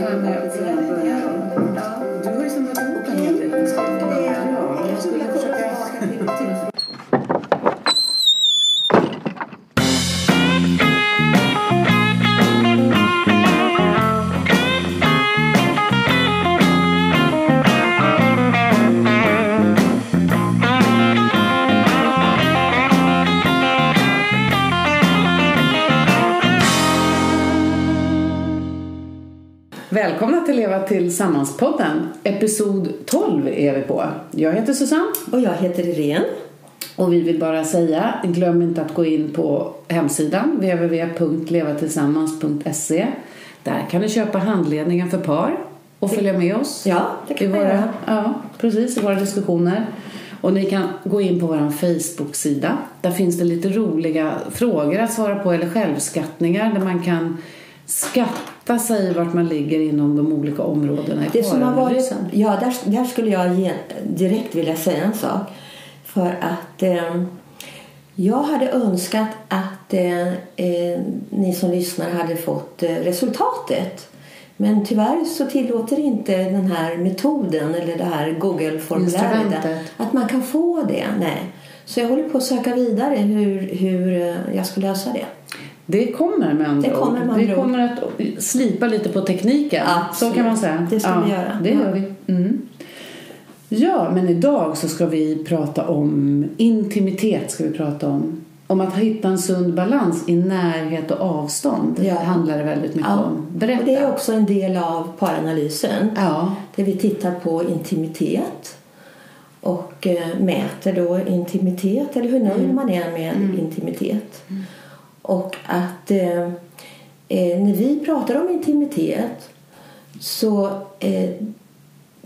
här med att börja Du har ju del. Ja, jag skulle försöka... Tillsammans-podden. Episod 12 är vi på. Jag heter Susanne. Och jag heter Irene. Och vi vill bara säga, glöm inte att gå in på hemsidan www.levatillsammans.se. Där kan ni köpa handledningar för par och följa med oss. Ja, det kan i våra, göra. Ja, precis, i våra diskussioner. Och ni kan gå in på vår Facebook-sida. Där finns det lite roliga frågor att svara på eller självskattningar där man kan skatta sig vart man ligger inom de olika områdena i Det som har varit, ja, där, där skulle jag ge, direkt vilja säga en sak. För att eh, jag hade önskat att eh, eh, ni som lyssnar hade fått eh, resultatet. Men tyvärr så tillåter inte den här metoden eller det här Google-formuläret att man kan få det. Nej. Så jag håller på att söka vidare hur, hur eh, jag ska lösa det. Det kommer med andra Det kommer med andra Vi kommer att slipa lite på tekniken. Absolut. Så kan man säga. Det ska ja, vi göra. Det Ja. gör vi. Mm. Ja, men idag så ska vi prata om intimitet. Ska vi prata om. Om att hitta en sund balans i närhet och avstånd. Ja. Det handlar det väldigt mycket Ja. om. Berätta. Och det är också en del av paranalysen. Ja, Där vi tittar på intimitet och eh, mäter då intimitet eller hur nöjd man är med intimitet. Och att eh, eh, när vi pratar om intimitet så eh,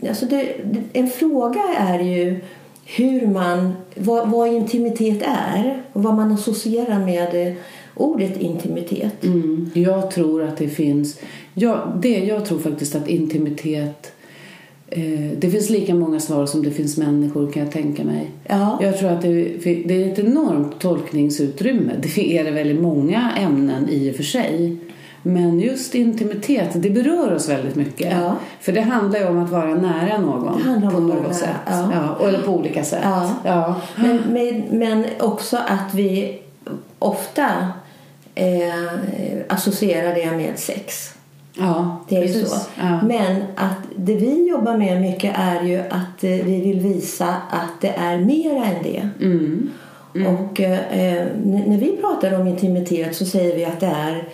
alltså det, det, en fråga är ju hur man, vad, vad intimitet är och vad man associerar med eh, ordet intimitet. mm. Jag tror att det finns... Ja, det, jag tror faktiskt att intimitet... Eh, det finns lika många svar som det finns människor kan jag tänka mig. Ja. Jag tror att det, det är ett enormt tolkningsutrymme. Det är det väl i många ämnen i och för sig. Men just intimitet, det berör oss väldigt mycket. Ja. För det handlar ju om att vara nära någon på något sätt. ja. Ja, eller på olika sätt. Ja. Ja. Men, men, men också att vi ofta eh, associerar det med sex. Ja, Det är ju precis. så. Ja. Men att det vi jobbar med mycket är ju att eh, vi vill visa att det är mer än det. Mm. Och eh, n- när vi pratar om intimitet så säger vi att det är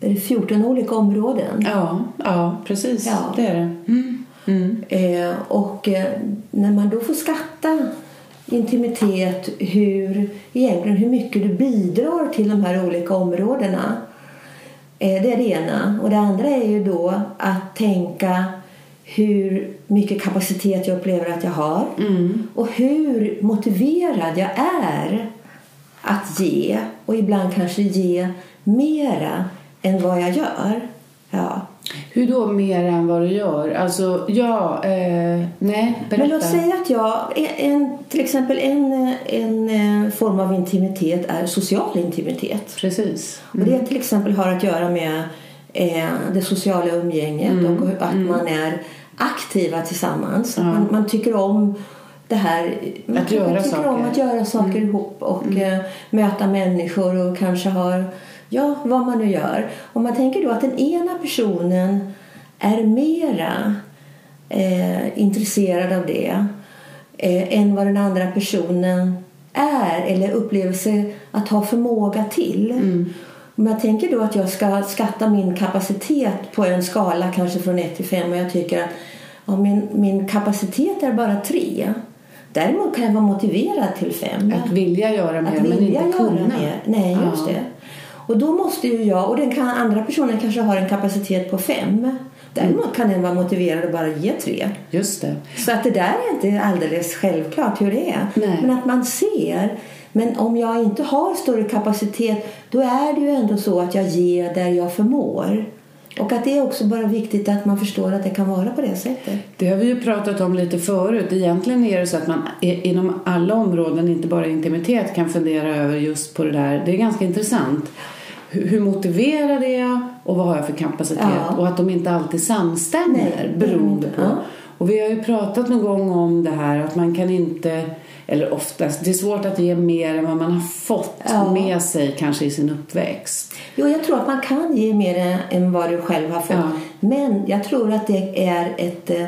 är det 14 olika områden. Ja, ja, precis. Ja. Det är det. Mm. Mm. Eh, och eh, när man då får skatta intimitet, hur, egentligen hur mycket du bidrar till de här olika områdena. Eh, det är det ena. Och det andra är ju då att tänka hur mycket kapacitet jag upplever att jag har. Mm. Och hur motiverad jag är att ge. Och ibland kanske ge mera än vad jag gör. Ja. Hur då mer än vad du gör? Alltså, ja, eh, nej, berätta. Men låt säga att jag, en, till exempel en, en eh, form av intimitet är social intimitet. Precis. Och det till exempel har att göra med eh, det sociala umgänget Mm, och att man är aktiva tillsammans. Att Man, man tycker om det här. Man, Att göra man tycker saker. om att göra saker ihop och eh, möta människor och kanske har, ja, vad man nu gör. Om man tänker då att den ena personen är mera eh, intresserad av det eh, än vad den andra personen är eller upplever sig att ha förmåga till. Om jag tänker då att jag ska skatta min kapacitet på en skala kanske från 1 till 5 och jag tycker att ja, min, min kapacitet är bara 3. Däremot kan jag vara motiverad till 5. Att vilja göra mer Att men vilja inte göra kunna. mer. Nej, just Ja. det. Och då måste ju jag, och den kan, andra personen kanske har en kapacitet på 5. Däremot kan den vara motiverad att bara ge 3. Just det. Så att det där är inte alldeles självklart hur det är. Nej. Men att man ser. Men om jag inte har större kapacitet då är det ju ändå så att jag ger där jag förmår. Och att det är också bara viktigt att man förstår att det kan vara på det sättet. Det har vi ju pratat om lite förut. Egentligen är det så att man inom alla områden, inte bara intimitet, kan fundera över just på det där. Det är ganska intressant. Hur, motiverad är jag och vad har jag för kapacitet? Ja. Och att de inte alltid samstämmer Nej, beroende på. Ja. Och vi har ju pratat någon gång om det här att man kan inte, eller oftast, det är svårt att ge mer än vad man har fått Ja. med sig kanske i sin uppväxt. Jo, jag tror att man kan ge mer än vad du själv har fått. Ja. Men jag tror att det är ett eh,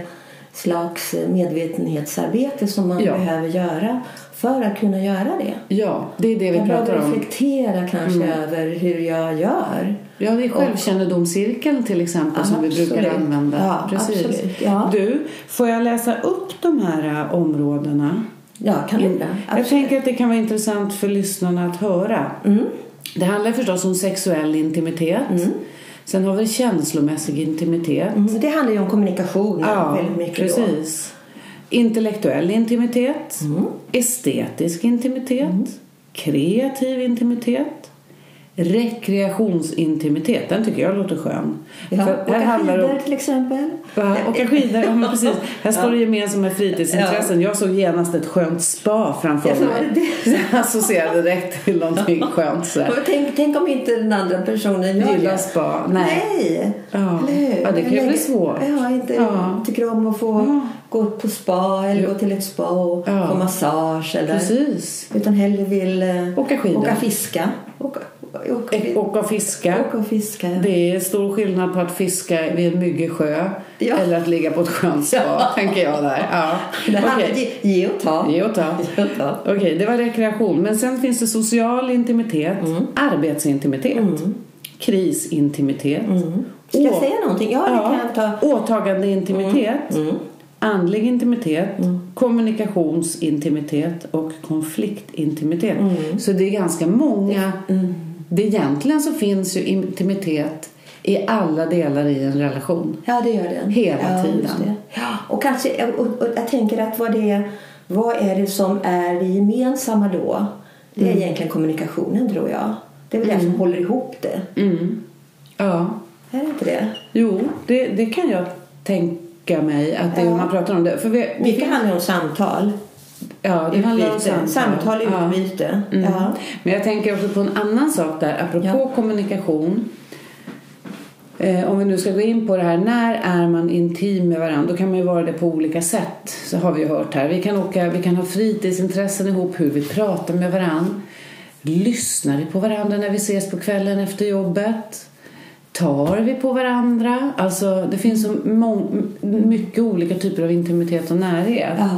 slags medvetenhetsarbete som man Ja. behöver göra för att kunna göra det. Ja, det är det vi Jag pratar om. reflektera kanske över hur jag gör. Ja, det är självkännedomscirkeln till exempel som vi brukar Absolut. använda. Ja, absolut. Ja. Du, får jag läsa upp de här äh, områdena? Ja, kan du det? Jag tänker att det kan vara intressant för lyssnarna att höra. Mm. Det handlar förstås om sexuell intimitet. Sen har vi känslomässig intimitet. Mm, Det handlar ju om kommunikation Ja, väldigt mycket då. Intellektuell intimitet. Mm. Estetisk intimitet. Kreativ intimitet. Rekreationsintimitet. Den tycker jag låter skön. Ja, För åka handlar det om skidor till exempel. Va? Åka skidor, ja, men precis. Här står det gemensamma fritidsintressen. Jag såg genast ett skönt spa framför Ja, var mig. Jag associerade direkt till någonting skönt. Så Tänk, tänk om inte den andra personen Gillar det. spa. Nej. Nej. Ja. Ja, det kan ju bli svårt. Ja, inte Ja. tycker om att få gå på spa eller gå till ett spa och Ja. få massage. Eller, Precis. Utan hellre vill eh, Åka skidor. åka fiska. Åka, åka, Och och fiska. och fiska. ja. Det är stor skillnad på att fiska vid en myggig sjö Ja. eller att ligga på ett skönt spa, tänker jag där. Ja. Det handlar Okej. ge, och ta. Ge och ta. Okej, det var rekreation. Men sen finns det social intimitet, Mm. arbetsintimitet, krisintimitet. Ska jag säga någonting? Ja, det kan jag ta. Mm. Åtagandeintimitet, andlig intimitet, kommunikationsintimitet och konfliktintimitet. Mm. Så det är ganska många. Det egentligen så finns ju intimitet i alla delar i en relation. Ja, det gör den. Hela ja, tiden. och, kanske, och, och jag tänker att vad, det är, vad är det som är det gemensamma då? Det Mm. är egentligen kommunikationen, tror jag. Det är väl det som håller ihop det. Mm. Ja, Är det inte det? jo, det, det kan jag tänka mig att det Ja. man pratar om det. För vi, Mycket handlar om samtal. Ja, det handlar om samtal. Samtal, Ja. utbyte. Mm. Ja. Men jag tänker också på en annan sak där, apropå Ja. kommunikation. Eh, om vi nu ska gå in på det här, när är man intim med varandra? Då kan man ju vara det på olika sätt, så har vi ju hört här. Vi kan, åka, vi kan ha fritidsintressen ihop, hur vi pratar med varandra. Lyssnar vi på varandra när vi ses på kvällen efter jobbet? Tar vi på varandra? Alltså, det finns så mycket olika typer av intimitet och närhet. Ja.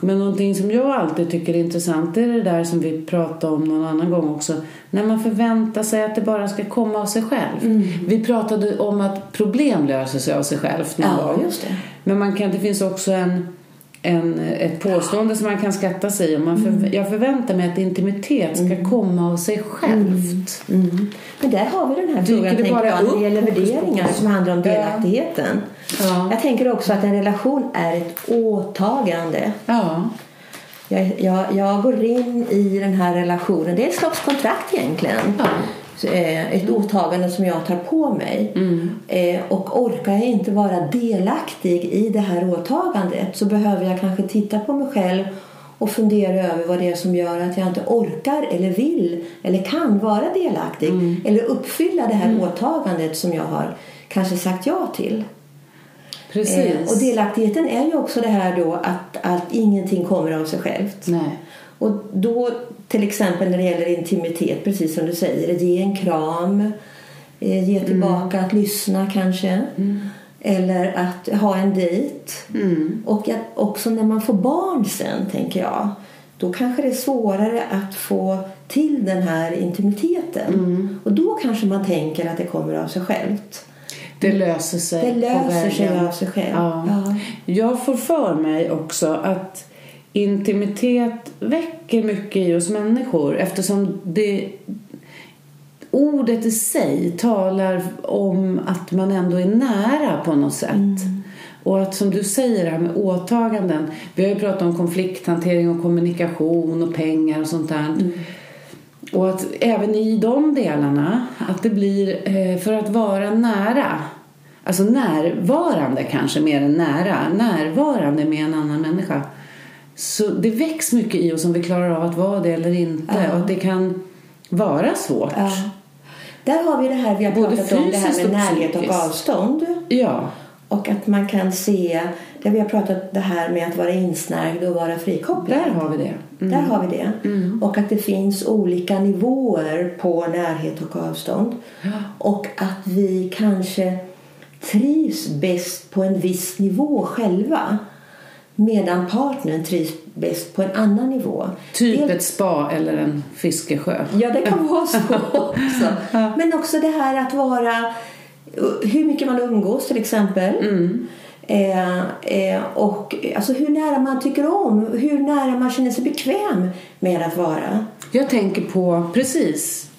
Men någonting som jag alltid tycker är intressant är det där som vi pratade om någon annan gång också. När man förväntar sig att det bara ska komma av sig själv. Mm. Vi pratade om att problem löser sig av sig självt någon Ja, gång. just det. Men man kan, det finns också en, en, ett påstående som man kan skatta sig. Om man Mm. för, Jag förväntar mig att intimitet ska komma av sig självt. Mm. Men där har vi den här Dyker frågan det tänker bara jag, när det gäller värderingar som handlar om delaktigheten. Ja. Jag tänker också att en relation är ett åtagande. Ja. Jag, jag, jag går in i den här relationen. Det är ett slags kontrakt egentligen. Ja. Eh, Ett åtagande som jag tar på mig. Eh, Och orkar jag inte vara delaktig i det här åtagandet så behöver jag kanske titta på mig själv och fundera över vad det är som gör att jag inte orkar eller vill eller kan vara delaktig eller uppfylla det här åtagandet som jag har kanske sagt ja till. Precis. Eh, och delaktigheten är ju också det här då att, att ingenting kommer av sig självt. Nej. Och då till exempel när det gäller intimitet, precis som du säger, ge en kram, eh, ge tillbaka, att lyssna kanske. Eller att ha en dejt. Mm. Och att också när man får barn sen, tänker jag, då kanske det är svårare att få till den här intimiteten. Mm. Och då kanske man tänker att det kommer av sig självt. Det löser sig Det löser sig av sig själv. Ja. Ja. Jag får för mig också att intimitet väcker mycket i oss människor eftersom det ordet i sig talar om att man ändå är nära på något sätt. Och att som du säger det här med åtaganden. Vi har ju pratat om konflikthantering och kommunikation och pengar och sånt där. Och att även i de delarna, att det blir eh, för att vara nära, alltså närvarande kanske mer än nära, närvarande med en annan människa. Så det väcks mycket i oss om vi klarar av att vara det eller inte. Ja. Och att det kan vara svårt. Ja. Där har vi det här vi har Både pratat om, det här med närhet och avstånd. Ja, Och att man kan se, där vi har pratat det här med att vara insnärjd och vara frikopplad. där har vi det. Mm. Där har vi det. Och att det finns olika nivåer på närhet och avstånd. Och att vi kanske trivs bäst på en viss nivå själva. Medan partnern trivs bäst på en annan nivå. Typ Dels- ett spa eller en fiskesjö. Ja, det kan vara så också. Men också det här att vara... Hur mycket man umgås till exempel. Eh, eh, och alltså hur nära man tycker om, hur nära man känner sig bekväm med att vara. Jag tänker på, precis,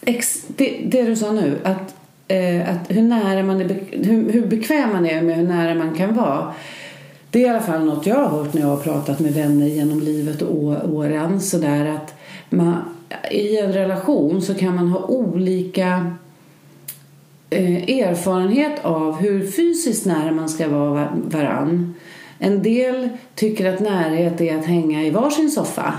ex, det, det du sa nu, att, eh, att hur, nära man är, hur, hur bekväm man är med hur nära man kan vara. Det är i alla fall något jag har hört när jag har pratat med vänner genom livet och åren. Sådär att man, I en relation så kan man ha olika erfarenhet av hur fysiskt nära man ska vara va- varann. En del tycker att närhet är att hänga i varsin soffa.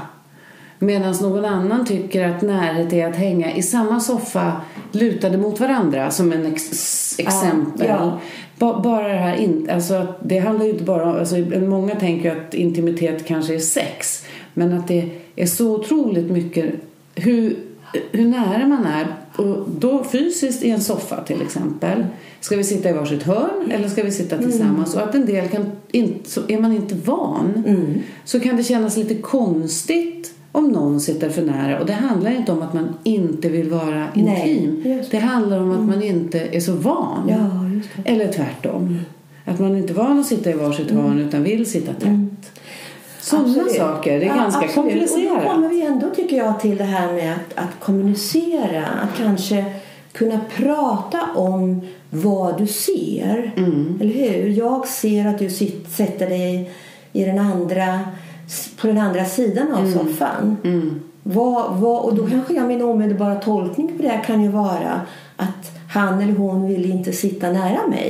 Medan någon annan tycker att närhet är att hänga i samma soffa lutade mot varandra som en ex- exempel. ja. Ba- Bara det här, in, alltså det handlar ju inte bara om, alltså många tänker att intimitet kanske är sex. Men att det är så otroligt mycket hur, hur nära man är. Och då fysiskt i en soffa till exempel. Ska vi sitta i varsitt hörn eller ska vi sitta tillsammans? Och att en del kan, inte, så är man inte van så kan det kännas lite konstigt om någon sitter för nära. Och det handlar inte om att man inte vill vara Nej, intim. just det. Det handlar om att man inte är så van. Ja. Eller tvärtom. Att man inte är van att sitta i varsitt hörn utan vill sitta tätt. Sådana saker. Det är Ja, ganska absolut. Och då komplicerat. kommer vi ändå, tycker jag, till det här med att, att kommunicera. Att kanske kunna prata om vad du ser. Mm. Eller hur? Jag ser att du sit, sätter dig i den andra, på den andra sidan av soffan. Mm. Vad, vad, och då kanske jag min omedelbara tolkning på det här kan ju vara att han eller hon vill inte sitta nära mig.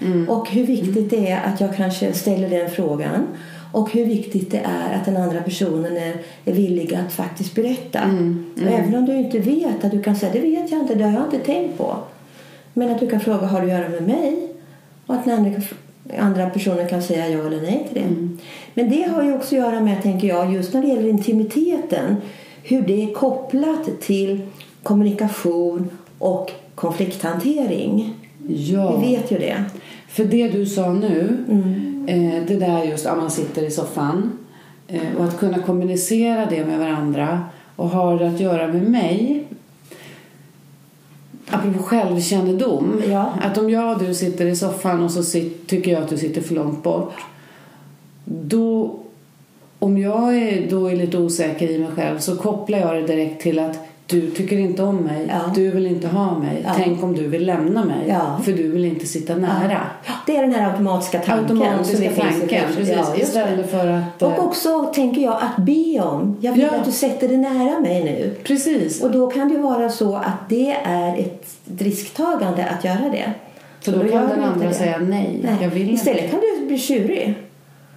Mm. Och hur viktigt det är att jag kanske ställer den frågan. Och hur viktigt det är att den andra personen är, är villig att faktiskt berätta. Och även om du inte vet, att du kan säga det vet jag inte, det har jag inte tänkt på. Men att du kan fråga, har det att göra med mig? Och att den andra, andra personen kan säga ja eller nej till det. Men det har ju också att göra med, tänker jag, just när det gäller intimiteten. Hur det är kopplat till kommunikation och konflikthantering. Ja. Vi vet ju det. För det du sa nu, Mm. Eh, det där just att man sitter i soffan eh, och att kunna kommunicera det med varandra och har det att göra med mig. Apropå självkännedom. Ja. Att om jag och du sitter i soffan och så sit, tycker jag att du sitter för långt bort. Då, om jag är, då är lite osäker i mig själv så kopplar jag det direkt till att du tycker inte om mig. Ja. Du vill inte ha mig. Ja. Tänk om du vill lämna mig. Ja. För du vill inte sitta nära. Det är den här automatiska tanken. Automatiska tanken, precis. Istället för att... Och också, tänker jag, att be om. Jag vill att du sätter dig nära mig nu. Precis. Och då kan det vara så att det är ett risktagande att göra det. För då gör kan den andra säga nej, Nej. jag vill Istället inte. kan du bli tjurig.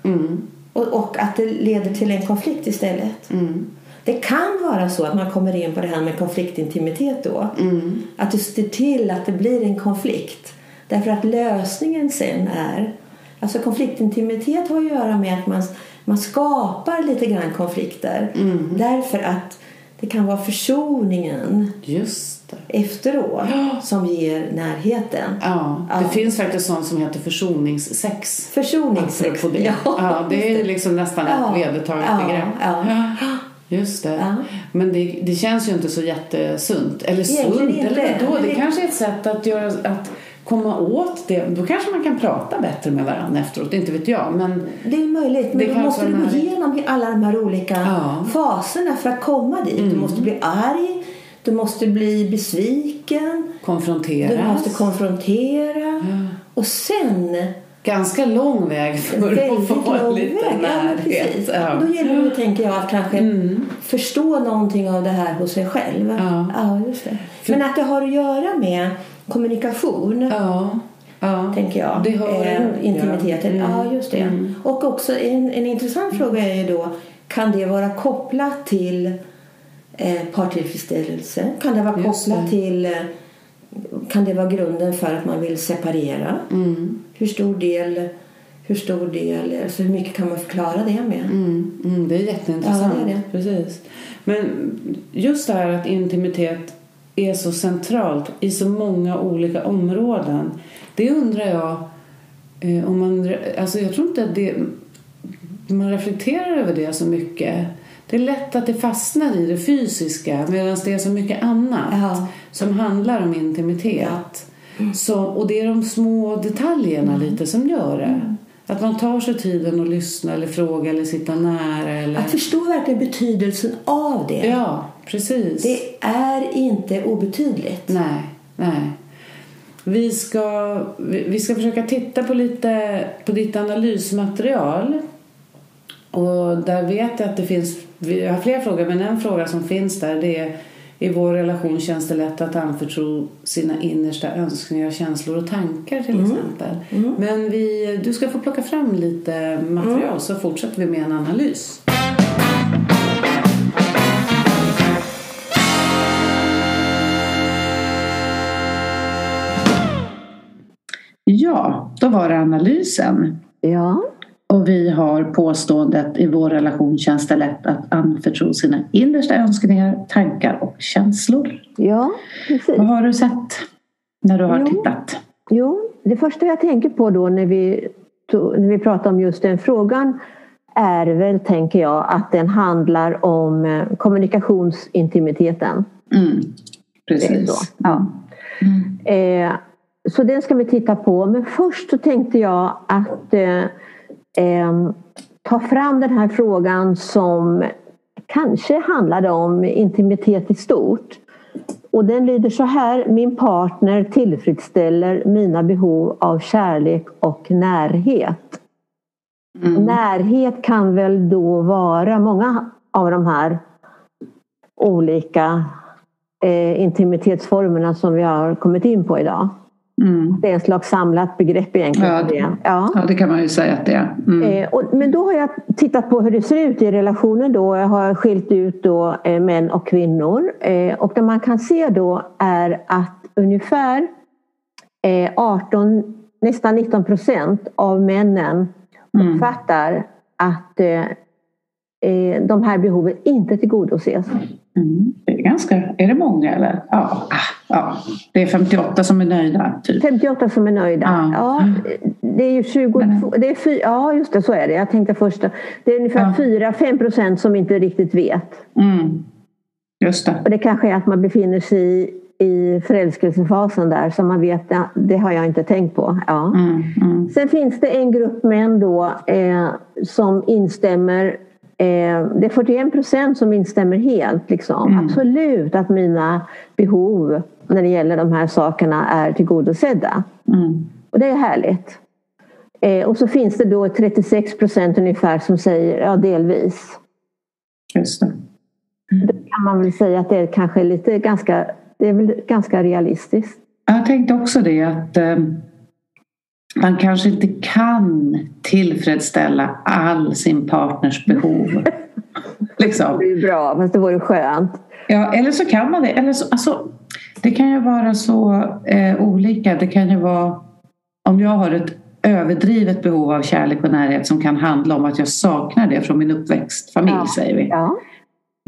Mm. Och, och att det leder till en konflikt istället. Mm. Det kan vara så att man kommer in på det här med konfliktintimitet då. Mm. Att du ser till att det blir en konflikt. Därför att lösningen sen är... Alltså konfliktintimitet har att göra med att man, man skapar lite grann konflikter. Mm. Därför att det kan vara försoningen efteråt som ger närheten. Ja, det Ja. finns faktiskt sånt som heter försoningssex. Försoningssex. Det. Ja, det är liksom nästan ett Ja. vedertaget Ja, begrepp. Ja. Just det. Ja. Men det, det känns ju inte så jättesunt. Eller sunt, eller? Men Det det- kanske är ett sätt att, göra, att komma åt det. Då kanske man kan prata bättre med varandra efteråt. Inte vet jag. Men Det är möjligt, men då måste du gå igenom alla de här olika Ja. faserna för att komma dit. Du måste bli arg, du måste bli besviken, konfronteras. du måste konfrontera och sen Ganska lång väg för att få lite väg. Ja, närhet. Ja. Och Då gäller det, tänker jag, att kanske förstå någonting av det här hos sig själv. Ja. just det. Men att det har att göra med kommunikation. Ja. ja. tänker jag. Det hör eh, ihop, ja. intimiteten. Mm. Ja, just det. Mm. Och också en, en intressant fråga är ju då, kan det vara kopplat till eh, partillfredsställelse? Kan det vara kopplat till eh, kan det vara grunden för att man vill separera? Mm. Hur stor del, hur stor del, alltså hur mycket kan man förklara det med? Mm, mm, det är jätteintressant. Ja, det är det. Precis. Men just det här att intimitet är så centralt i så många olika områden. Det undrar jag eh, om man... Alltså jag tror inte att det, man reflekterar över det så mycket. Det är lätt att det fastnar i det fysiska medan det är så mycket annat Ja. som handlar om intimitet. Så, och det är de små detaljerna lite som gör det. Att man tar sig tiden att lyssna eller fråga eller sitta nära. Eller... Att förstå verkligen betydelsen av det. Ja, precis. Det är inte obetydligt. Nej, nej. Vi ska, vi ska försöka titta på lite på ditt analysmaterial. Och där vet jag att det finns, vi har flera frågor, men en fråga som finns där det är i vår relation känns det lätt att anförtro sina innersta önskningar, känslor och tankar till exempel. Men vi, du ska få plocka fram lite material så fortsätter vi med en analys. Ja, då var det analysen. Ja, Och vi har påståendet i vår relation känns det lätt att anförtro sina innersta önskningar, tankar och känslor. ja precis. Vad har du sett när du har Jo. tittat? Jo, det första jag tänker på då när vi, när vi pratar om just den frågan är väl, tänker jag, att den handlar om eh, kommunikationsintimiteten. Mm. Precis. Ja. Eh, så den ska vi titta på. Men först så tänkte jag att eh, eh, ta fram den här frågan som kanske handlade om intimitet i stort. Och den lyder så här. Min partner tillfredsställer mina behov av kärlek och närhet. Mm. Närhet kan väl då vara många av de här olika eh, intimitetsformerna som vi har kommit in på idag. Mm. Det är en slags samlat begrepp egentligen. Ja, det. Ja. ja, det kan man ju säga att det är. Mm. Eh, och, men då har jag tittat på hur det ser ut i relationen då. Jag har skilt ut då, eh, män och kvinnor. Eh, och det man kan se då är att ungefär eh, 18, nästan 19 procent av männen Mm. uppfattar att eh, eh, de här behoven inte tillgodoses. Mm. Är ganska, är det många eller? Ja. Ah, ja. Det är 58 som är nöjda typ. 58 som är nöjda. Ja. Ja, det är ju 22, det är fy, ja just det så är det. Jag tänkte först. Det är ungefär Ja. 4-5 procent som inte riktigt vet. Mm. Just det. Och det kanske är att man befinner sig i, i förälskelsefasen där så man vet det, det har jag inte tänkt på. Ja. Mm. Mm. Sen finns det en grupp män då eh, som instämmer det är 41 procent som instämmer helt. Liksom. Mm. Absolut att mina behov när det gäller de här sakerna är tillgodosedda. Mm. Och det är härligt. Eh, och så finns det då 36 procent ungefär som säger ja delvis. Just det. Då kan man väl säga att det är kanske lite ganska, det är väl ganska realistiskt. Jag tänkte också det att eh, man kanske inte kan tillfredsställa all sin partners behov. liksom. Det är bra, fast det vore skönt. Ja, eller så kan man det. Eller så, alltså, det kan ju vara så eh, olika. Det kan ju vara om jag har ett överdrivet behov av kärlek och närhet som kan handla om att jag saknar det från min uppväxtfamilj, Ja. säger vi. Ja,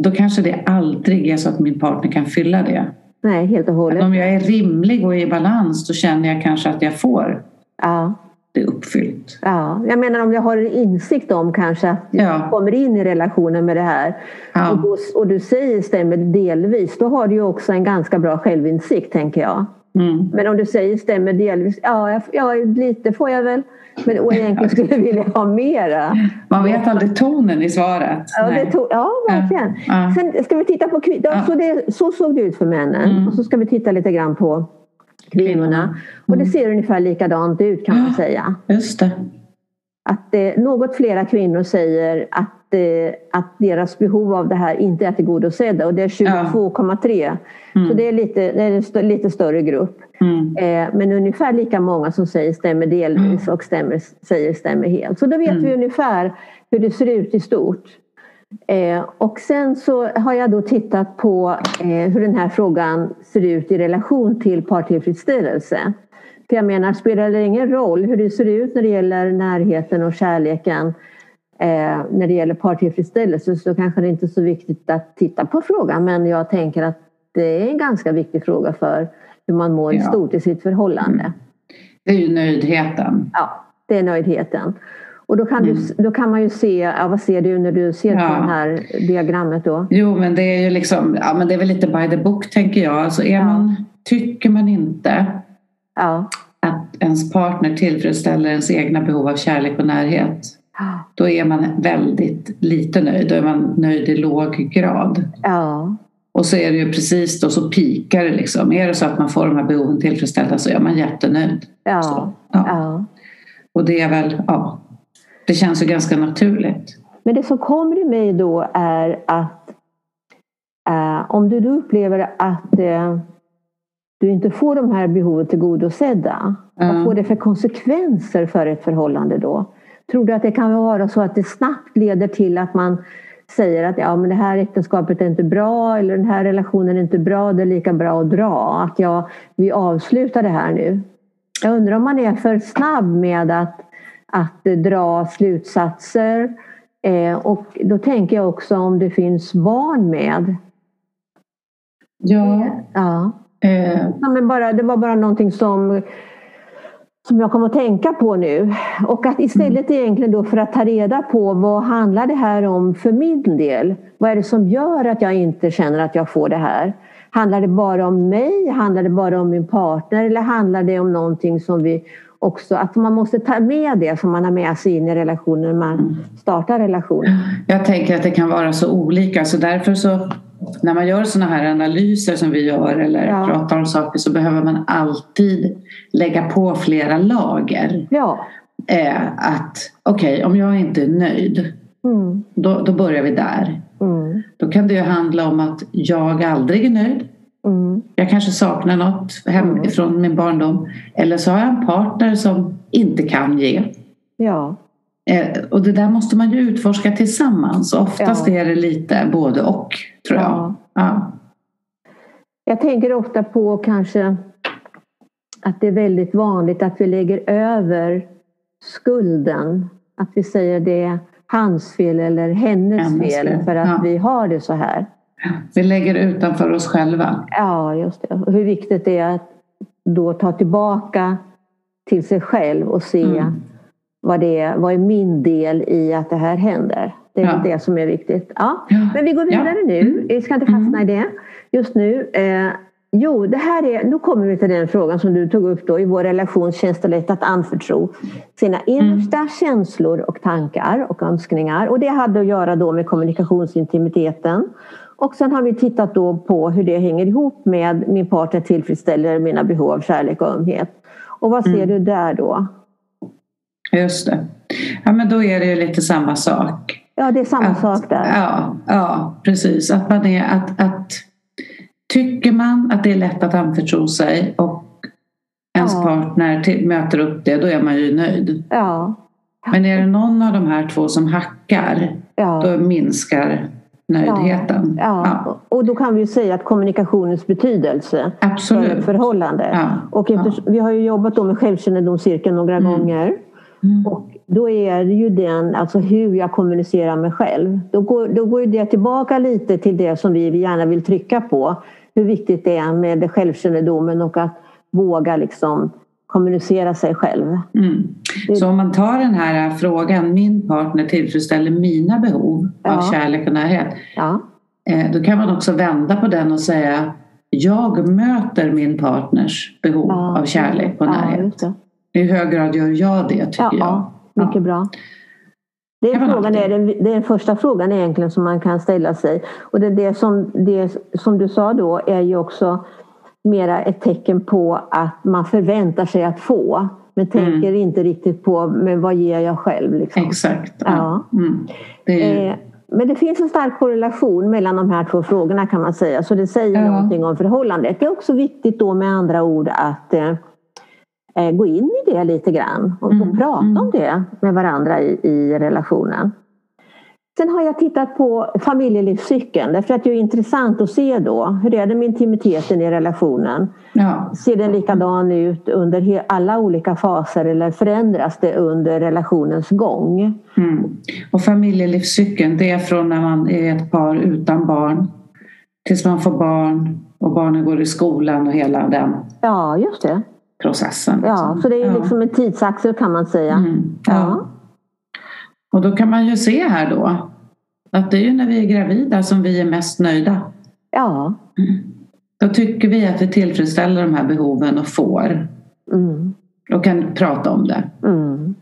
Då kanske det aldrig är så att min partner kan fylla det. nej, helt och Men hållet. om jag är rimlig och i balans då känner jag kanske att jag får Ja, det uppfyllt. ja. Jag menar om jag har en insikt om kanske att Ja. jag kommer in i relationen med det här Ja. och, då, och du säger stämmer delvis, då har du ju också en ganska bra självinsikt tänker jag. Mm. Men om du säger stämmer delvis, ja, jag, ja lite får jag väl. Men och egentligen skulle jag vilja ha mera. Man vet aldrig tonen i svaret. Ja, tog, ja verkligen. Ja. Sen ska vi titta på kvinnor. Så, så såg det ut för männen. Mm. Och så ska vi titta lite grann på kvinnorna. Kvinnorna. Och det Mm. ser ungefär likadant ut kan man Ja. säga. Just det. Att eh, något flera kvinnor säger att, eh, att deras behov av det här inte är tillgodosedda. Och det är 22,3. Mm. Så det är, lite, det är en st- lite större grupp. Mm. Eh, men ungefär lika många som säger stämmer delvis och stämmer, säger stämmer helt. Så då vet Mm. vi ungefär hur det ser ut i stort. Eh, och sen så har jag då tittat på eh, hur den här frågan ser ut i relation till partillfredsställelse. För jag menar, spelar det ingen roll hur det ser ut när det gäller närheten och kärleken eh, när det gäller partillfredsställelse så kanske det inte är så viktigt att titta på frågan men jag tänker att det är en ganska viktig fråga för hur man mår ja. stort i sitt förhållande. Mm. Det är ju nöjdheten. Ja, det är nöjdheten. Och då kan, mm. du, då kan man ju se, ja, vad ser du när du ser ja. på det här diagrammet då? Jo men det är ju liksom, ja men det är väl lite by the book tänker jag. Alltså är ja. man, tycker man inte ja. att ens partner tillfredsställer ens egna behov av kärlek och närhet då är man väldigt lite nöjd. Då är man nöjd i låg grad. Ja. Och så är det ju precis då så pikar det liksom. Är det så att man får de här behoven tillfredsställda så är man jättenöjd. Ja. Så, ja. ja. Och det är väl, ja, det känns ju ganska naturligt. Men det som kommer i mig då är att eh, om du då upplever att eh, du inte får de här behoven tillgodosedda, mm. vad får det för konsekvenser för ett förhållande då? Tror du att det kan vara så att det snabbt leder till att man säger att ja, men det här äktenskapet är inte bra eller den här relationen är inte bra, det är lika bra att dra. Att ja, vi avslutar det här nu. Jag undrar om man är för snabb med att, att dra slutsatser. Eh, och då tänker jag också om det finns barn med. Ja. ja. Eh. ja men bara, det var bara någonting som som jag kommer att tänka på nu. Och att istället mm. egentligen då för att ta reda på vad handlar det här om för min del? Vad är det som gör att jag inte känner att jag får det här? Handlar det bara om mig? Handlar det bara om min partner? Eller handlar det om någonting som vi också, att man måste ta med det som man har med sig in i relationen när man mm. startar relationen? Jag tänker att det kan vara så olika så därför så när man gör sådana här analyser som vi gör eller ja. pratar om saker så behöver man alltid lägga på flera lager. Ja. Eh, att okej, okay, om jag inte är nöjd mm. då, då börjar vi där. Mm. Då kan det ju handla om att jag aldrig är nöjd. Mm. Jag kanske saknar något hemifrån mm. min barndom. Eller så har jag en partner som inte kan ge. Ja. Eh, och det där måste man ju utforska tillsammans. Oftast ja. är det lite både och, tror jag. Ja. ja. Jag tänker ofta på kanske att det är väldigt vanligt att vi lägger över skulden. Att vi säger det är hans fel eller hennes, hennes fel, fel, för att ja. vi har det så här. Vi lägger utanför oss själva. Ja, just det. Hur viktigt det är att då ta tillbaka till sig själv och se mm vad, det är, vad är min del i att det här händer? Det är ja. det som är viktigt. Ja. ja. Men vi går vidare ja. nu. Mm. Vi ska inte fastna mm. i det just nu. Eh, jo, det här är, nu kommer vi till den frågan som du tog upp då. I vår relation känns det lätt att anförtro sina innersta mm. känslor och tankar och önskningar. Och det hade att göra då med kommunikationsintimiteten. Och sen har vi tittat då på hur det hänger ihop med min partner tillfredsställer mina behov av kärlek och ömhet. Och vad ser mm. du där då? Just det. Ja men då är det ju lite samma sak. Ja det är samma att, sak där. Ja, ja precis. Att man är att, att Tycker man att det är lätt att anförtro sig och ens ja. partner till, möter upp det då är man ju nöjd. Ja. Men är det någon av de här två som hackar ja. då minskar nöjdheten. Ja, ja. Och då kan vi säga att kommunikationens betydelse Absolut. för förhållande. Ja. Och efter, Vi har ju jobbat då med självkännedomscirkeln några mm. gånger. Mm. Och då är det ju den, alltså hur jag kommunicerar mig själv. Då går, då går det tillbaka lite till det som vi gärna vill trycka på. Hur viktigt det är med självkännedomen och att våga liksom kommunicera sig själv. Mm. Så om man tar den här frågan, min partner tillfredsställer mina behov ja. av kärlek och närhet. Ja. Eh, då kan man också vända på den och säga jag möter min partners behov ja. av kärlek och närhet. I hög grad gör jag det tycker ja, jag. Mycket bra. Det är, frågan är den, det är den första frågan egentligen som man kan ställa sig. Och det, det, som, det som du sa då är ju också mera ett tecken på att man förväntar sig att få. Men tänker mm. inte riktigt på men vad ger jag själv. Liksom. Exakt. Ja. Mm. Det eh, men det finns en stark korrelation mellan de här två frågorna kan man säga. Så det säger ja. någonting om förhållandet. Det är också viktigt då med andra ord att eh, eh, gå in i det lite grann och, mm. och prata mm. om det med varandra i, i relationen. Sen har jag tittat på familjelivscykeln därför att det är intressant att se då hur är det med intimiteten i relationen. Ja. Ser den likadan ut under alla olika faser eller förändras det under relationens gång? Mm. Och familjelivscykeln, det är från när man är ett par utan barn tills man får barn och barnen går i skolan och hela den Ja, just det. processen. Ja, liksom. så det är Ja. liksom en tidsaxel kan man säga. Mm. Ja. Och då kan man ju se här då att det är ju när vi är gravida som vi är mest nöjda. Ja. Då tycker vi att vi tillfredsställer de här behoven och får Mm. och kan prata om det. Mm.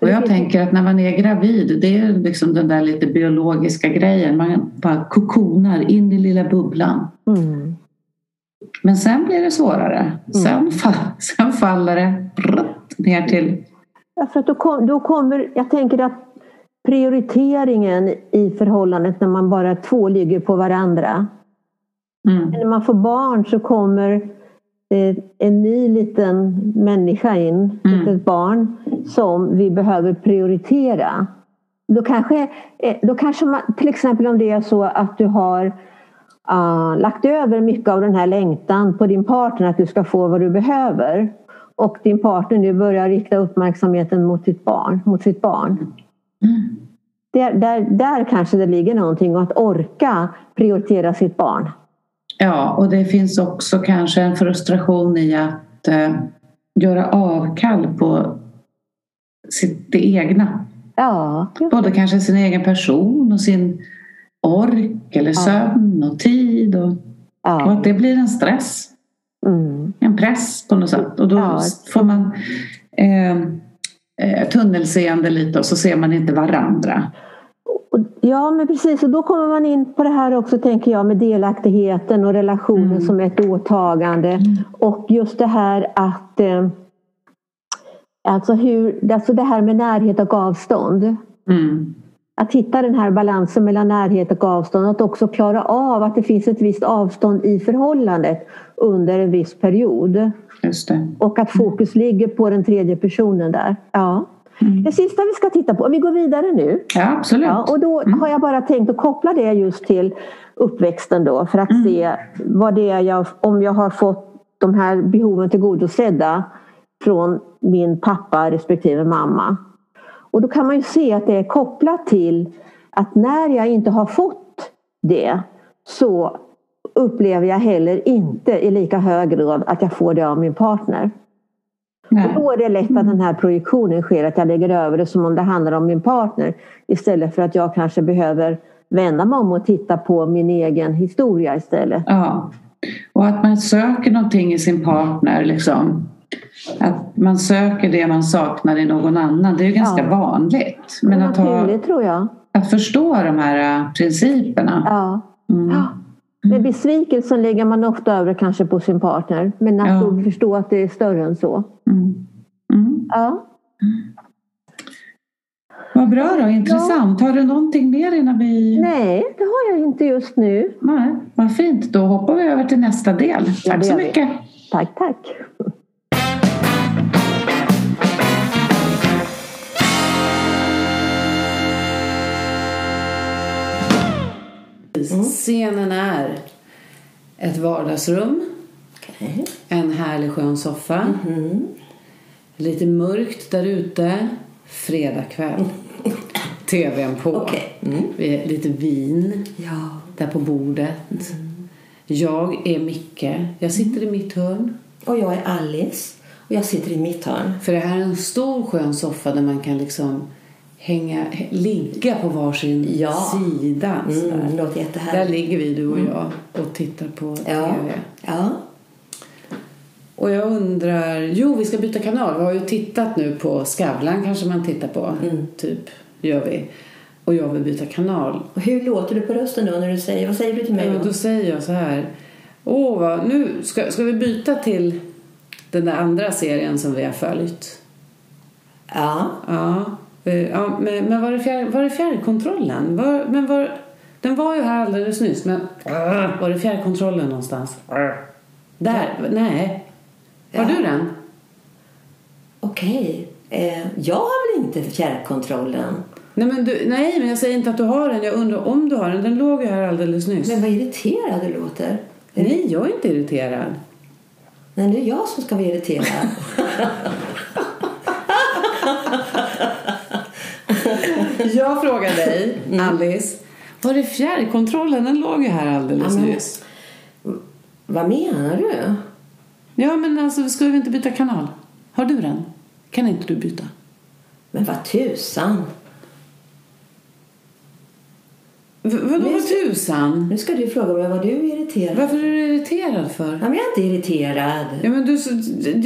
Och jag tänker att när man är gravid, det är liksom den där lite biologiska grejen. Man bara kokonar in i lilla bubblan. Mm. Men sen blir det svårare. Sen, fa- sen faller det ner till... Ja, för att då, kom, då kommer, jag tänker att prioriteringen i förhållandet när man bara två ligger på varandra. Mm. När man får barn så kommer eh, en ny liten människa in, Mm. litet barn, som vi behöver prioritera. Då kanske, eh, då kanske man, till exempel om det är så att du har ah, lagt över mycket av den här längtan på din partner att du ska få vad du behöver. Och din partner nu börjar rikta uppmärksamheten mot sitt barn, mot sitt barn. Mm. Där, där, där kanske det ligger någonting och att orka prioritera sitt barn. Ja, och det finns också kanske en frustration i att eh, göra avkall på sitt, det egna. Ja, Både kanske sin egen person och sin ork eller sömn och tid. Och, och ja. att det blir en stress, Mm. en press på något sätt. Och då får man eh, eh, tunnelseende lite och så ser man inte varandra. Ja, men precis. Och då kommer man in på det här också, tänker jag, med delaktigheten och relationen Mm. som ett åtagande. Och just det här att... Eh, alltså, hur, alltså det här med närhet och avstånd. Mm. Att hitta den här balansen mellan närhet och avstånd. Att också klara av att det finns ett visst avstånd i förhållandet under en viss period. Och att fokus ligger på den tredje personen där. Ja. Mm. Det sista vi ska titta på, vi går vidare nu. Ja, absolut. Ja, och då har jag bara tänkt att koppla det just till uppväxten då för att se vad det är jag, om jag har fått de här behoven tillgodosedda från min pappa respektive mamma. Och då kan man ju se att det är kopplat till att när jag inte har fått det så upplever jag heller inte i lika hög grad att jag får det av min partner. Nej. Och då är det lätt att den här projektionen sker, att jag lägger över det som om det handlar om min partner istället för att jag kanske behöver vända mig om och titta på min egen historia istället. Ja. Och att man söker någonting i sin partner. Liksom. Att man söker det man saknar i någon annan. Det är ju ganska Ja. vanligt. Men att, ha, tror jag. att förstå de här äh, principerna. Ja. Mm. Ja. Med besvikelsen lägger man ofta över kanske på sin partner. Men att Ja. förstå att det är större än så. Mm. Mm. Ja. Vad bra då, intressant. Har du någonting mer innan vi... Nej, det har jag inte just nu. Nej. Vad fint, då hoppar vi över till nästa del. Ja, Tack så mycket. Tack, tack. Scenen är ett vardagsrum, Okej. en härlig skön soffa, lite mörkt där ute, fredagkväll, tvn på, Okej. Mm. Lite vin Ja. där på bordet. Jag är Micke, jag sitter i mitt hörn. Och jag är Alice. Och jag sitter i mitt hörn. För det här är en stor skön soffa där man kan liksom hänga, ligga på varsin Ja. sida. Mm, låter Där jättehärligt. ligger vi du och jag och tittar på Ja. TV. Ja. Och jag undrar, jo vi ska byta kanal. Vi har ju tittat nu på Skavlan kanske man tittar på. Mm. Typ, gör vi. Och jag vill byta kanal. Och hur låter du på rösten då när du säger, vad säger du till mig Ja, då? då säger jag så här. Åh, vad, nu ska, ska vi byta till den där andra serien som vi har följt. Ja. Ja, ja men, men var är, fjär, var är fjärrkontrollen? Var, men var, den var ju här alldeles nyss, men var är fjärrkontrollen någonstans? Där, nej. Har Ja. du den? Okej. Eh, jag har väl inte fjärrkontrollen? Nej men, du, nej, men jag säger inte att du har den. Jag undrar om du har den. Den låg ju här alldeles nyss. Men vad irriterad du låter. Nej, jag är inte irriterad. Nej, det är jag som ska vara irriterad. Jag frågar dig, Alice. Var är fjärrkontrollen? Den låg ju här alldeles Ja, men- nyss. vad menar du? Ja, men alltså, ska vi inte byta kanal? Har du den? Kan inte du byta? Men vad tusan. V- vadå vad tusan? Nu ska du fråga mig vad du är irriterad Varför är du irriterad för? Ja, men jag är inte irriterad. Ja, men du,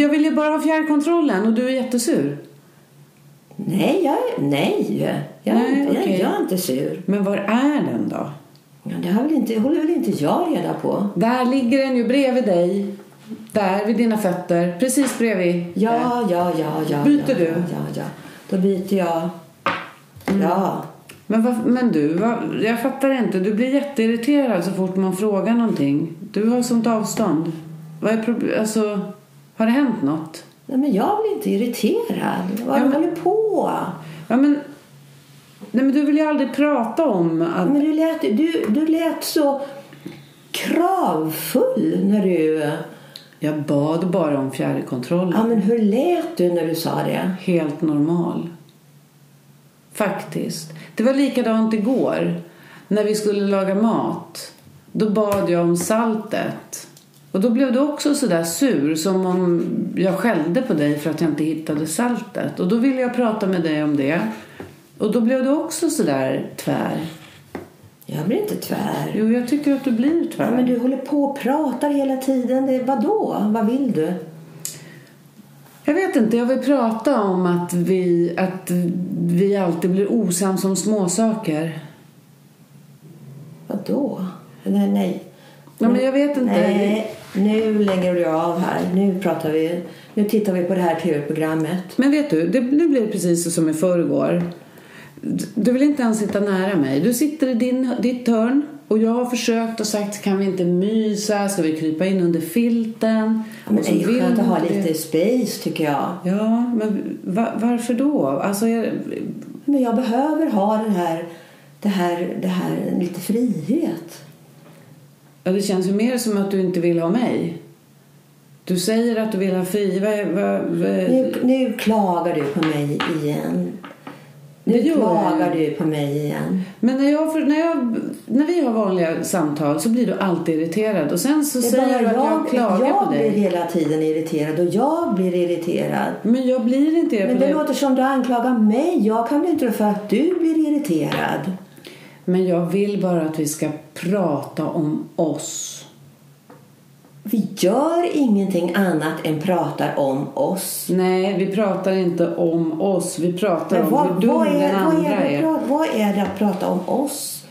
jag vill ju bara ha fjärrkontrollen och du är jättesur. Nej, jag är, nej. Jag, Nej, inte, okej. jag, jag är inte sur. Men var är den då? Ja, det har väl inte, håller väl inte jag reda på? Där ligger den ju bredvid dig. Där vid dina fötter. Precis bredvid. Ja, ja, ja, ja. Byter ja, du? Ja, ja. Då byter jag. Ja. Men, vad, men du, vad, jag fattar inte. Du blir jätteirriterad så fort man frågar någonting. Du har sånt avstånd. Vad är alltså, har det hänt något? Nej, men jag blir inte irriterad. Vad Ja, men- håller på? Ja, men, nej, men du vill ju aldrig prata om att... Men du lät, du, du lät så kravfull när du... Jag bad bara om fjärrkontroll. Ja, men hur lät du när du sa det? Helt normal. Faktiskt. Det var likadant igår. När vi skulle laga mat. Då bad jag om saltet. Och då blev du också sådär sur. Som om jag skällde på dig för att jag inte hittade saltet. Och då ville jag prata med dig om det. Och då blev du också sådär tvär. Jag blir inte tvär. Jo, jag tycker att du blir tvär. Ja, men du håller på och pratar hela tiden. Det, vadå? Vad vill du? Jag vet inte, jag vill prata om att vi, att vi alltid blir osams om småsaker. Vadå? Nej, nej. Ja, men jag vet inte. Nej, nu lägger du av här. Nu pratar vi. Nu tittar vi på det här tv-programmet. Men vet du, det, nu blir precis som i förrgår. Du vill inte ens sitta nära mig. Du sitter i din, ditt hörn och jag har försökt och sagt kan vi inte mysa, ska vi krypa in under filten? Ja, men det är skönt att ha lite space tycker jag. Ja, men va, varför då? Alltså, jag, Men jag behöver ha den här, det här, det här lite frihet. Ja, det känns ju mer som att du inte vill ha mig. Du säger att du vill ha va, Nu, nu klagar du på mig igen. Nu jag. klagar du på mig igen. Men när, jag, när, jag, när vi har vanliga samtal så blir du alltid irriterad. Och sen så säger du att jag klagar jag på blir dig. hela tiden irriterad och jag blir irriterad. Men jag blir inte det Men det låter som du anklagar mig. Jag kan bli inte för att du blir irriterad. Men jag vill bara att vi ska prata om oss. Vi gör ingenting annat än pratar om oss. Nej, vi pratar inte om oss. Vi pratar Men om vad, hur dum vad, är, den vad, andra är det, är. prata- vad är det att prata om oss?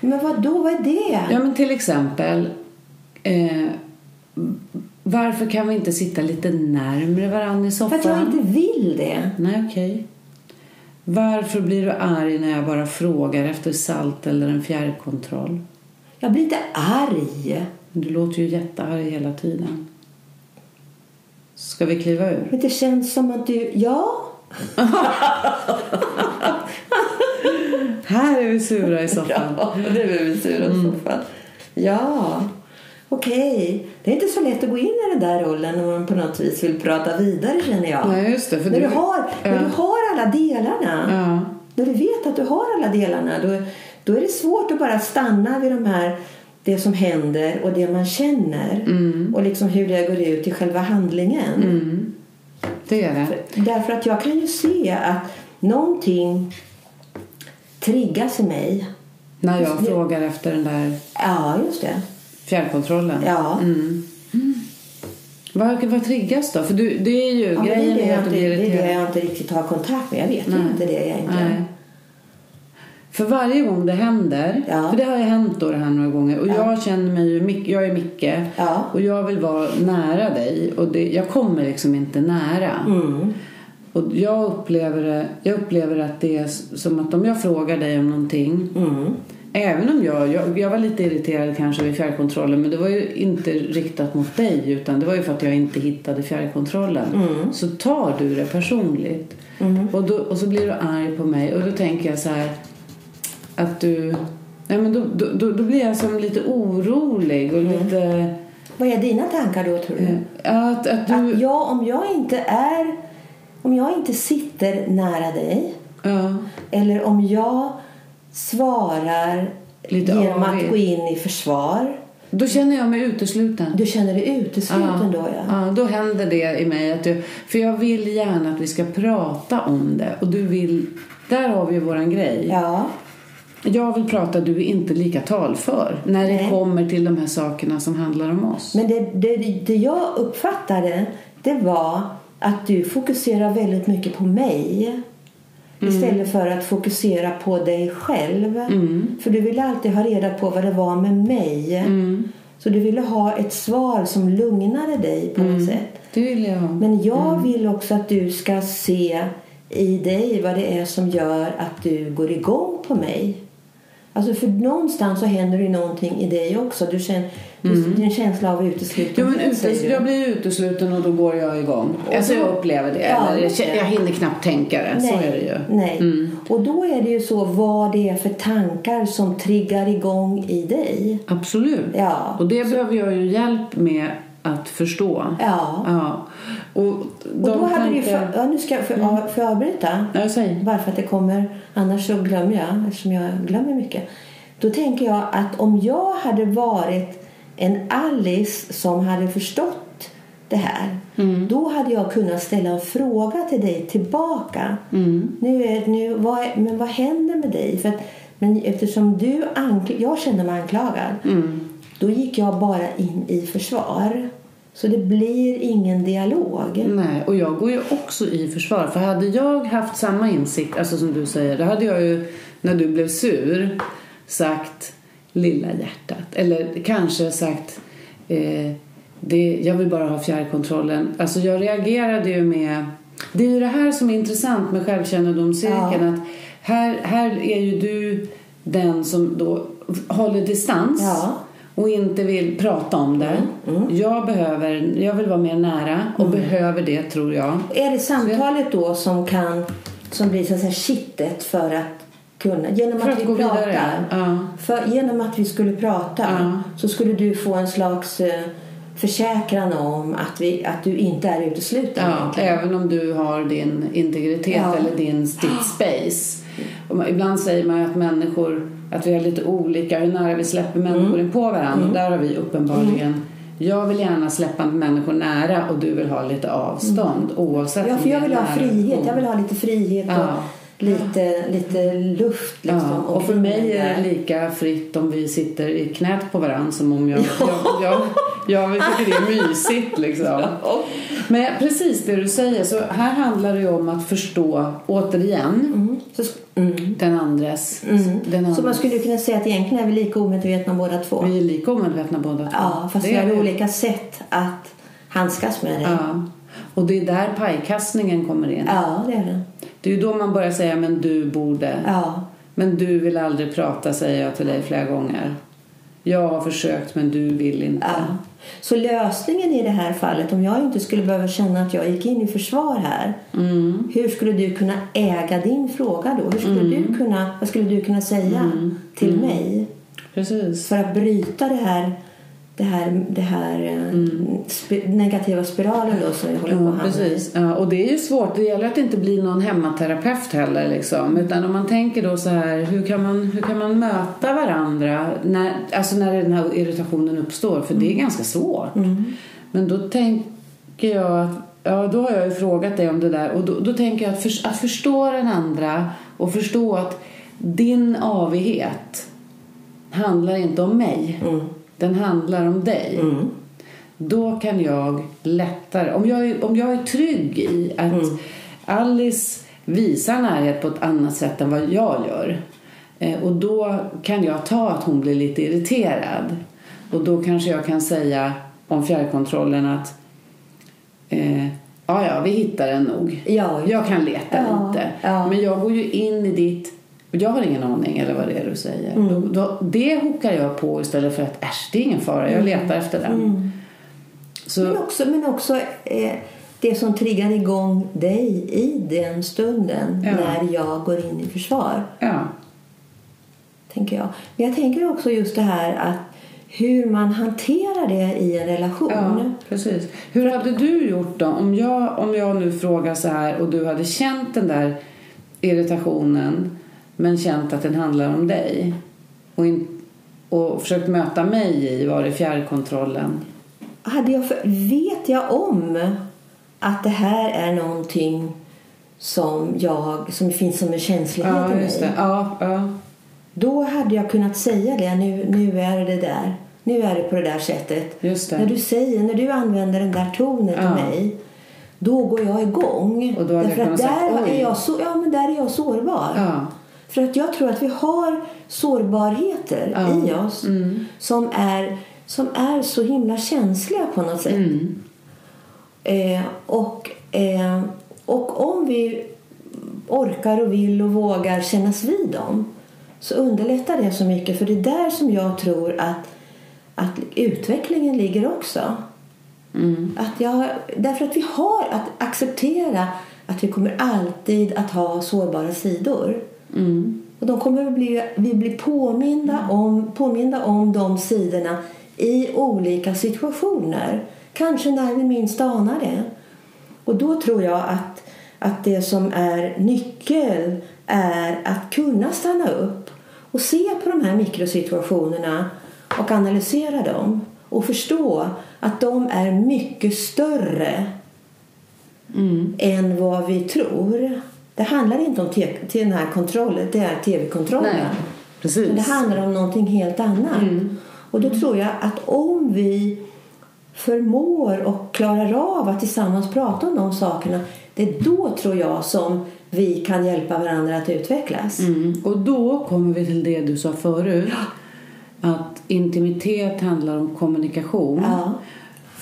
Men vad då? Vad är det? Ja, men till exempel. Eh, varför kan vi inte sitta lite närmre varandra i för soffan? att jag inte vill det. Nej, okej. Varför blir du arg när jag bara frågar efter salt eller en fjärrkontroll? Jag blir inte arg. Du låter ju jättearg hela tiden. Ska vi kliva ur? Men det känns som att du... Ja. Här är vi sura i soffan. Ja, nu är vi sura i soffan. Ja. Okej. Det är inte så lätt att gå in i den där rollen när man på något vis vill prata vidare känner jag. Nej, just det. För när, du, du har, när Ja. du har alla delarna. Ja. När du vet att du har alla delarna. Då, då är det svårt att bara stanna vid de här det som händer och det man känner. Och liksom hur det går ut i själva handlingen. Mm. Det är det. Därför att jag kan ju se att någonting triggas i mig. När jag frågar efter den där Ja, just det. fjärrkontrollen. Ja. Mm. Vad, vad triggas då? För du, det är ju Ja, men det, grejen är det, jag det är det jag inte riktigt har kontakt med. Jag vet Nej. inte det egentligen. Nej. För varje gång det händer, Ja. för det har ju hänt då det här några gånger och Ja. jag känner mig ju, jag är Micke Ja. och jag vill vara nära dig och det, jag kommer liksom inte nära. Mm. Och jag upplever, det, jag upplever att det är som att om jag frågar dig om någonting Mm. Även om jag, jag, jag var lite irriterad kanske vid fjärrkontrollen men det var ju inte riktat mot dig utan det var ju för att jag inte hittade fjärrkontrollen. Mm. Så tar du det personligt. Och, då, och så blir du arg på mig och då tänker jag så här att du... Nej, men då, då, då, då blir jag som lite orolig och lite... Vad är dina tankar då tror du? Att, att du... Att jag, om jag inte är... Om jag inte sitter nära dig ja, eller om jag svarar Lite genom avigt. att gå in i försvar. då känner jag mig utesluten. Du känner dig utesluten då ja. ja, då händer det i mig. Att du, för jag vill gärna att vi ska prata om det. Och du vill... Där har vi ju våran grej. Ja. Jag vill prata, du är inte lika talför. När det Nej. kommer till de här sakerna som handlar om oss. Men det, det, det jag uppfattade det var att du fokuserar väldigt mycket på mig. Istället för att fokusera på dig själv. För du ville alltid ha reda på vad det var med mig. Så du ville ha ett svar som lugnade dig på något sätt. Det vill jag. Men jag vill också att du ska se i dig vad det är som gör att du går igång på mig. Alltså för någonstans så händer det någonting i dig också. Du känner, du, din känsla av Jo, utesluten. men säger utes, du. jag blir utesluten och då går jag igång. Alltså jag upplever det. Ja, jag, jag hinner knappt tänka det. Så är det ju. Nej. Och då är det ju så vad det är för tankar som triggar igång i dig. Absolut. Ja. Och det behöver jag ju hjälp med att förstå. Ja. Ja. Och, Och då hade du ju för, ja, nu ska jag, för, Mm. får jag avbryta? Ja. Bara för att det kommer, annars så glömmer jag eftersom jag glömmer mycket. Då tänker jag att om jag hade varit en Alice som hade förstått det här. Mm. Då hade jag kunnat ställa en fråga till dig tillbaka. Mm. Nu är, nu, vad, men vad händer med dig? För att, men eftersom du ankl- jag känner mig anklagad. Mm. Då gick jag bara in i försvar. Så det blir ingen dialog. Nej, och jag går ju också i försvar. För hade jag haft samma insikt, alltså som du säger, då hade jag ju när du blev sur sagt lilla hjärtat. Eller kanske sagt eh, det, jag vill bara ha fjärrkontrollen. Alltså jag reagerade ju med... Det är ju det här som är intressant med självkännedomscirkeln. Att här, här är ju du den som då håller distans Ja. Och inte vill prata om det. Jag, behöver, jag vill vara mer nära och behöver det tror jag. Är det samtalet då som kan som blir så att säga kittet för att kunna genom För att, att vi pratar ja. för, genom att vi skulle prata Ja. så skulle du få en slags eh, försäkran om att, vi, att du inte är utesluten Ja, även om du har din integritet Ja. eller din ditt space. Och ibland säger man att människor, att vi har lite olika, hur nära vi släpper människor Mm. in på varandra. Och där har vi uppenbarligen, jag vill gärna släppa människor nära och du vill ha lite avstånd oavsett Mm. Ja, om för jag är vill ha frihet. Jag vill ha lite frihet Ja. och lite, lite luft. Liksom, Ja, och för mig är det lika fritt om vi sitter i knät på varandra som om jag... jag, jag, jag tycker det är mysigt liksom. Men precis det du säger, så här handlar det om att förstå, återigen, Mm. Mm. den andres... Den så man skulle kunna säga att egentligen är vi lika omedvetna båda två. Vi är lika omedvetna båda två. Ja, fast Det vi har vi. olika sätt att handskas med det. Ja. Och det är där pajkastningen kommer in. Ja, det är det. Det är ju då man börjar säga men du borde. Ja. Men du vill aldrig prata säger jag till dig flera gånger. Jag har försökt men du vill inte. ja. Så lösningen i det här fallet, om jag inte skulle behöva känna att jag gick in i försvar här. Mm. Hur skulle du kunna äga din fråga då? Hur skulle du kunna, vad skulle du kunna säga Mm. till mig? Precis. För att bryta det här, det här, det här eh, sp- negativa spiralen då som vi håller på Mm. Ja, att precis. Ja, och det är ju svårt. Det gäller att inte blir någon hemmaterapeut heller. Liksom. Utan om man tänker då så här, hur kan man, hur kan man möta varandra när, alltså när den här irritationen uppstår? För det är ganska svårt. Men då tänker jag att, ja då har jag ju frågat dig om det där. Och då, då tänker jag att, för, att förstå den andra och förstå att din avighet handlar inte om mig. Den handlar om dig. Då kan jag lättare, om jag, är- om jag är trygg i att Alice visar närhet på ett annat sätt än vad jag gör. Eh, och då kan jag ta att hon blir lite irriterad. Och då kanske jag kan säga om fjärrkontrollen att eh, ja, ja, vi hittar den nog. Ja, Jag kan leta Ja, lite. ja. Men jag går ju in i ditt och jag har ingen aning eller vad det är du säger. Mm. Då, då, det hookar jag på istället för att äsch, det är ingen fara, jag letar efter den. Mm. Så, Men också, men också eh, det som triggar igång dig i den stunden Ja. när jag går in i försvar. ja. tänker jag. Men jag tänker också just det här att hur man hanterar det i en relation. Ja, precis. Hur hade du gjort då? Om jag, om jag nu frågar så här och du hade känt den där irritationen men känt att den handlar om dig och, in, och försökt möta mig i var det fjärrkontrollen? Hade jag för, vet jag om att det här är någonting som, jag, som finns som en känslighet i Ja, mig. just det. Ja, ja. Då hade jag kunnat säga det. Nu, nu är det där. Nu är det på det där sättet. Det. När du säger, när du använder den där tonen till Ja. mig. Då går jag igång. Och då Därför att där sagt, är jag så, ja, men där är jag sårbar. Ja. För att jag tror att vi har sårbarheter Ja. i oss Mm. som, är, som är så himla känsliga på något sätt. Mm. Eh, och, eh, och om vi orkar och vill och vågar kännas vid dem så underlättar det så mycket. För det är där som jag tror att, att utvecklingen ligger också. Mm. Att jag, därför att vi har att acceptera att vi kommer alltid att ha sårbara sidor. Mm. Och de kommer att bli, vi blir påminda om, påminda om de sidorna i olika situationer. Kanske när vi minst anar det. Och då tror jag att, att det som är nyckel är att kunna stanna upp och se på de här mikrosituationerna och analysera dem och förstå att de är mycket större Mm. än vad vi tror. Det handlar inte om te- till den här kontrollen, det är tv-kontrollen. Precis. Men det handlar om någonting helt annat. Mm. Och då tror jag att om vi förmår och klarar av att tillsammans prata om de sakerna, det är då tror jag som vi kan hjälpa varandra att utvecklas. Mm. Och då kommer vi till det du sa förut. Att intimitet handlar om kommunikation. Ja.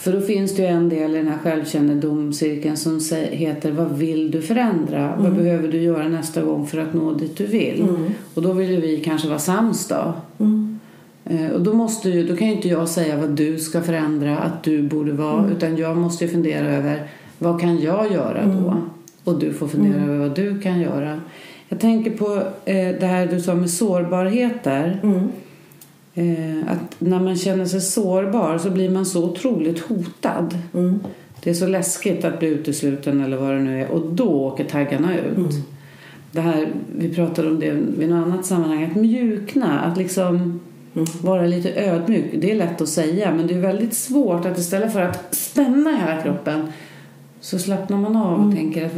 För då finns det ju en del i den här självkännedomscirkeln som heter Vad vill du förändra? Vad behöver du göra nästa gång för att nå dit du vill? Och då vill ju vi kanske vara sams då. Mm. Eh, Och då, måste ju, då kan ju inte jag säga vad du ska förändra, att du borde vara. Utan jag måste ju fundera över vad kan jag göra då? Och du får fundera över vad du kan göra. Jag tänker på eh, det här du sa med sårbarheter. Mm. Eh, att när man känner sig sårbar så blir man så otroligt hotad. Mm. Det är så läskigt att bli utesluten eller vad det nu är. Och då åker taggarna ut. Mm. Det här, vi pratade om det vid något annat sammanhang. Att mjukna, att liksom Mm. vara lite ödmjuk. Det är lätt att säga men det är väldigt svårt att istället för att spänna hela kroppen så slappnar man av Mm. och tänker att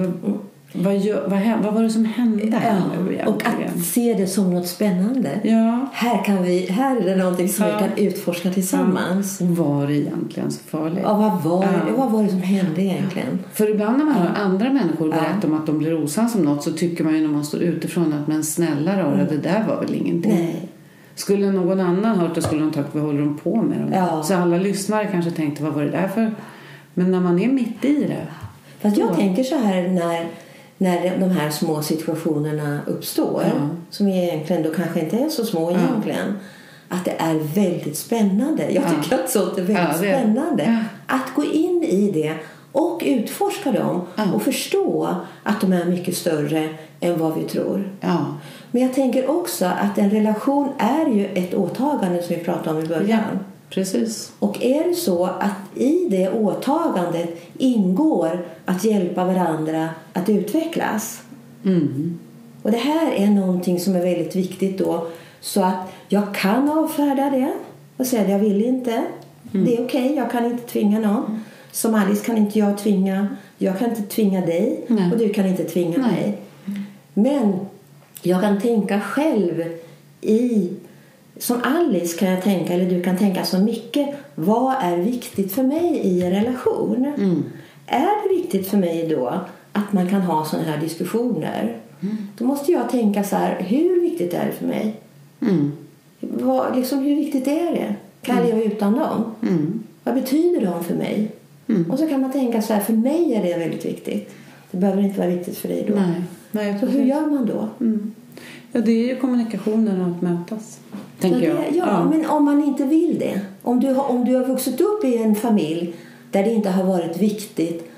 vad, gör, vad, vad var det som hände här nu Ja. Och att se det som något spännande. Ja, Här, kan vi, här är det någonting som Ja. vi kan utforska tillsammans. och var det egentligen så farligt? Ja, vad, var, Ja. vad var det som hände egentligen? För ibland när man hör andra människor Ja. berätta om att de blir osams om något så tycker man ju när man står utifrån att men snälla rara, det där var väl ingenting. Nej. Skulle någon annan hört det skulle de sagt vad håller de på med? Dem? Ja. Så alla lyssnare kanske tänkte vad var det där för? Men när man är mitt i det. Fast jag Så. tänker så här när, när de här små situationerna uppstår Ja. som egentligen då kanske inte är så små egentligen att det är väldigt spännande. Jag Ja. tycker att sånt är väldigt Ja, det spännande. Ja. Att gå in i det och utforska dem Ja. och förstå att de är mycket större än vad vi tror. Ja. Men jag tänker också att en relation är ju ett åtagande som vi pratade om i början. Precis. Och är det så att i det åtagandet ingår att hjälpa varandra att utvecklas. Mm. Och det här är någonting som är väldigt viktigt då. Så att jag kan avfärda det och säga att jag vill inte. Det är okej, jag kan inte tvinga någon. Som Alice kan inte jag tvinga. Jag kan inte tvinga dig Nej. och du kan inte tvinga Nej. mig. Men jag kan tänka själv i som Alice kan jag tänka, eller du kan tänka så mycket. Vad är viktigt för mig i en relation? Är det viktigt för mig då att man kan ha sådana här diskussioner? Då måste jag tänka så här, hur viktigt är det för mig? Mm. Vad, liksom, hur viktigt är det? Kan jag leva utan dem? Mm. Vad betyder de för mig? Och så kan man tänka så här, för mig är det väldigt viktigt. Det behöver inte vara viktigt för dig då. Nej. Nej, Så hur gör man då? Ja, det är ju kommunikationen och att mötas. Tänker ja, jag. det, ja, men om man inte vill det. Om du, har, om du har vuxit upp i en familj där det inte har varit viktigt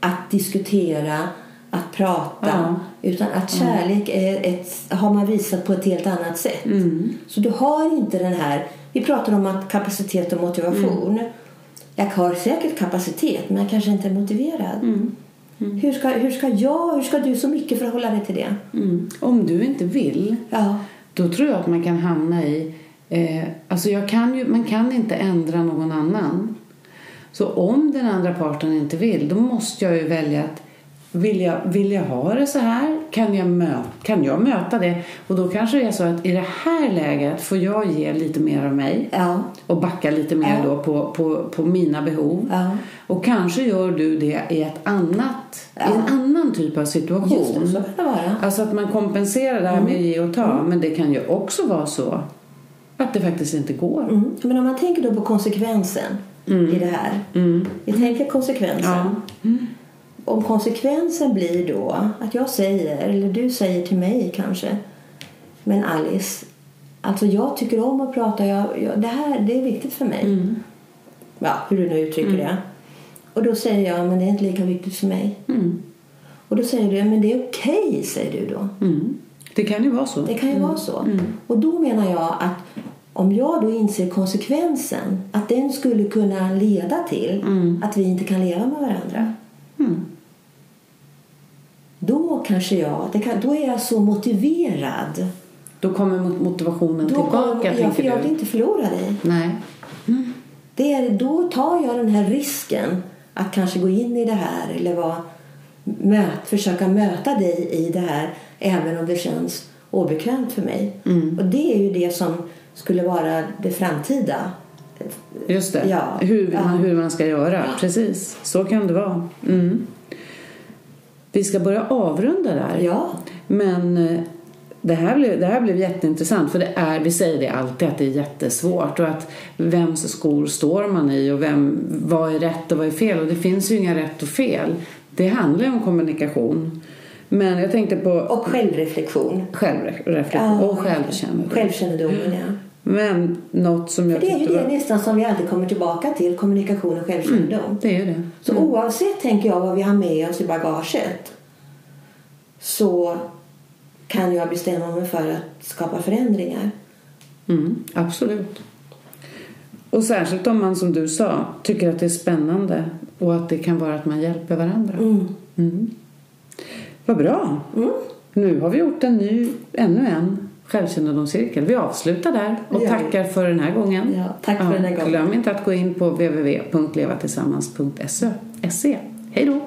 att diskutera, att prata. Ja. Utan att kärlek är ett, har man visat på ett helt annat sätt. Mm. Så du har inte den här... Vi pratar om att kapacitet och motivation. Mm. Jag har säkert kapacitet men jag kanske inte är motiverad. Mm. Hur, ska, hur ska jag, hur ska du så mycket förhålla dig till det? Mm. Om du inte vill, Ja. då tror jag att man kan hamna i... Eh, alltså jag kan ju, man kan inte ändra någon annan. Så om den andra parten inte vill, då måste jag ju välja att vill jag, vill jag ha det så här? Kan jag, mö, kan jag möta det? Och då kanske det är så att i det här läget får jag ge lite mer av mig Ja. och backa lite mer Ja. då på, på, på mina behov. Ja. Och kanske gör du det i, ett annat, i en annan typ av situation. Just det, så kan det vara. Alltså att man kompenserar det här med att ge och ta. Men det kan ju också vara så att det faktiskt inte går. Mm. Men om man tänker då på konsekvensen i det här. Vi tänker konsekvensen. Om konsekvensen blir då att jag säger, eller du säger till mig kanske, men Alice, alltså jag tycker om att prata, jag, jag, det här det är viktigt för mig. Ja, hur du nu uttrycker det. Och då säger jag, men det är inte lika viktigt för mig. Mm. Och då säger du, men det är okej, säger du då. Mm. Det kan ju vara så. Det kan ju vara så. Och då menar jag att om jag då inser konsekvensen, att den skulle kunna leda till att vi inte kan leva med varandra. Då kanske jag, kan, då är jag så motiverad. Då kommer mot- motivationen Då tillbaka, kommer- ja, för jag vill inte förlora dig. Nej. Det är, då tar jag den här risken att kanske gå in i det här eller vara, möt, försöka möta dig i det här även om det känns obekvämt för mig. Mm. Och det är ju det som skulle vara det framtida. Just det. Ja. Hur, Ja. hur man ska göra. Precis. Så kan det vara. Mm. Vi ska börja avrunda där. Ja, Men eh, det här, blev, det här blev jätteintressant för det är, vi säger det alltid att det är jättesvårt och att vems skor står man i och vem, vad är rätt och vad är fel och det finns ju inga rätt och fel. Det handlar ju om kommunikation. Men jag tänkte på och självreflektion. självreflektion och självkännedom. Självkännedomen, ja. Men något som jag För det är ju det var... nästan som vi alltid kommer tillbaka till, kommunikation och självkännedom. Det är det. Så oavsett, tänker jag, vad vi har med oss i bagaget så kan jag bestämma mig för att skapa förändringar. Mm, absolut. Och särskilt om man som du sa tycker att det är spännande och att det kan vara att man hjälper varandra. Mm. Mm. Vad bra! Mm. Nu har vi gjort en ny, ännu en självkännedomscirkel. Vi avslutar där och vi. tackar för den här gången. Ja, tack för den här gången. Glöm inte att gå in på www.levatillsammans.se. Hej då!